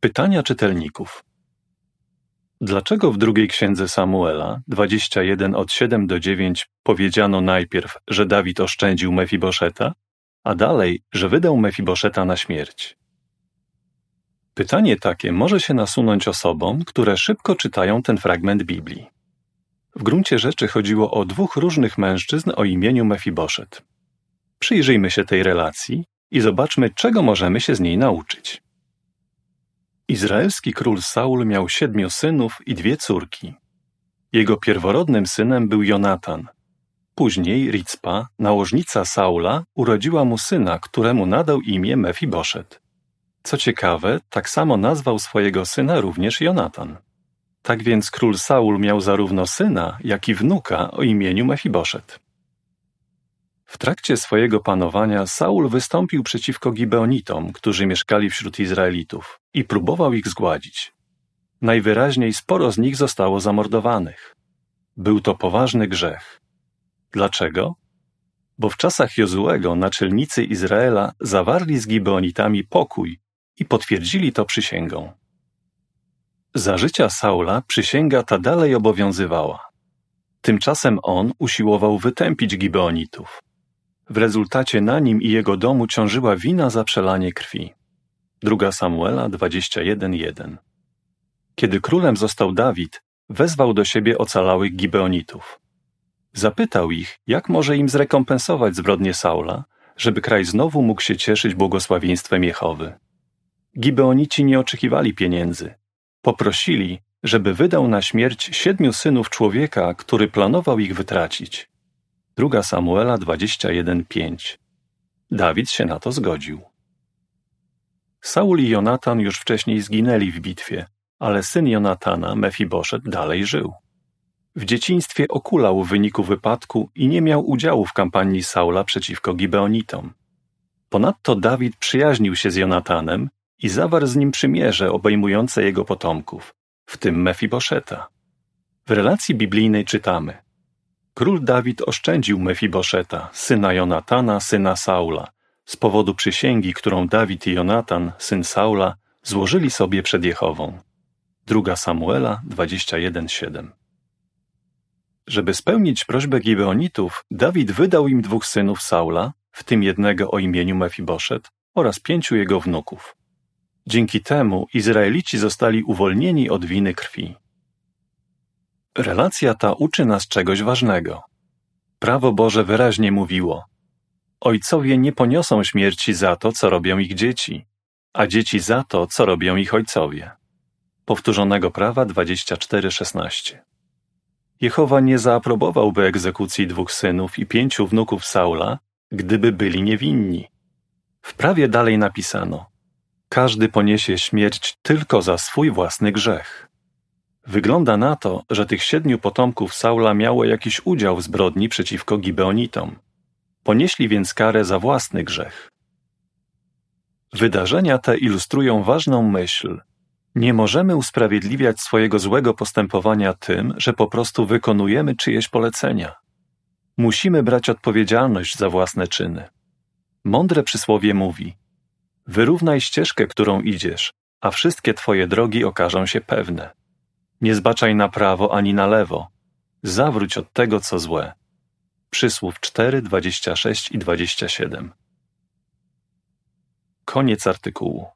Pytania czytelników. Dlaczego w drugiej księdze Samuela 21 od 7 do 9 powiedziano najpierw, że Dawid oszczędził Mefiboszeta, a dalej, że wydał Mefiboszeta na śmierć? Pytanie takie może się nasunąć osobom, które szybko czytają ten fragment Biblii. W gruncie rzeczy chodziło o dwóch różnych mężczyzn o imieniu Mefiboszet. Przyjrzyjmy się tej relacji i zobaczmy, czego możemy się z niej nauczyć. Izraelski król Saul miał siedmiu synów i dwie córki. Jego pierworodnym synem był Jonatan. Później Ricpa, nałożnica Saula, urodziła mu syna, któremu nadał imię Mefiboszet. Co ciekawe, tak samo nazwał swojego syna również Jonatan. Tak więc król Saul miał zarówno syna, jak i wnuka o imieniu Mefiboszet. W trakcie swojego panowania Saul wystąpił przeciwko Gibeonitom, którzy mieszkali wśród Izraelitów, i próbował ich zgładzić. Najwyraźniej sporo z nich zostało zamordowanych. Był to poważny grzech. Dlaczego? Bo w czasach Jozułego naczelnicy Izraela zawarli z Gibeonitami pokój i potwierdzili to przysięgą. Za życia Saula przysięga ta dalej obowiązywała. Tymczasem on usiłował wytępić Gibeonitów. W rezultacie na nim i jego domu ciążyła wina za przelanie krwi. Druga Samuela 21:1. Kiedy królem został Dawid, wezwał do siebie ocalałych Gibeonitów. Zapytał ich, jak może im zrekompensować zbrodnie Saula, żeby kraj znowu mógł się cieszyć błogosławieństwem Jehowy. Gibeonici nie oczekiwali pieniędzy. Poprosili, żeby wydał na śmierć siedmiu synów człowieka, który planował ich wytracić. Druga Samuela 21:5. Dawid się na to zgodził. Saul i Jonatan już wcześniej zginęli w bitwie, ale syn Jonatana, Mefiboszet, dalej żył. W dzieciństwie okulał w wyniku wypadku i nie miał udziału w kampanii Saula przeciwko Gibeonitom. Ponadto Dawid przyjaźnił się z Jonatanem i zawarł z nim przymierze obejmujące jego potomków, w tym Mefiboszeta. W relacji biblijnej czytamy – Król Dawid oszczędził Mefiboszeta, syna Jonatana, syna Saula, z powodu przysięgi, którą Dawid i Jonatan, syn Saula, złożyli sobie przed Jehową. Druga Samuela 21:7. Żeby spełnić prośbę Gibeonitów, Dawid wydał im dwóch synów Saula, w tym jednego o imieniu Mefiboszet, oraz pięciu jego wnuków. Dzięki temu Izraelici zostali uwolnieni od winy krwi. Relacja ta uczy nas czegoś ważnego. Prawo Boże wyraźnie mówiło: Ojcowie nie poniosą śmierci za to, co robią ich dzieci, a dzieci za to, co robią ich ojcowie. Powtórzonego prawa 24:16. Jehowa nie zaaprobowałby egzekucji dwóch synów i pięciu wnuków Saula, gdyby byli niewinni. W prawie dalej napisano: Każdy poniesie śmierć tylko za swój własny grzech. Wygląda na to, że tych siedmiu potomków Saula miało jakiś udział w zbrodni przeciwko Gibeonitom. Ponieśli więc karę za własny grzech. Wydarzenia te ilustrują ważną myśl. Nie możemy usprawiedliwiać swojego złego postępowania tym, że po prostu wykonujemy czyjeś polecenia. Musimy brać odpowiedzialność za własne czyny. Mądre przysłowie mówi: Wyrównaj ścieżkę, którą idziesz, a wszystkie twoje drogi okażą się pewne. Nie zbaczaj na prawo ani na lewo. Zawróć od tego, co złe. Przysłów 4, 26 i 27. Koniec artykułu.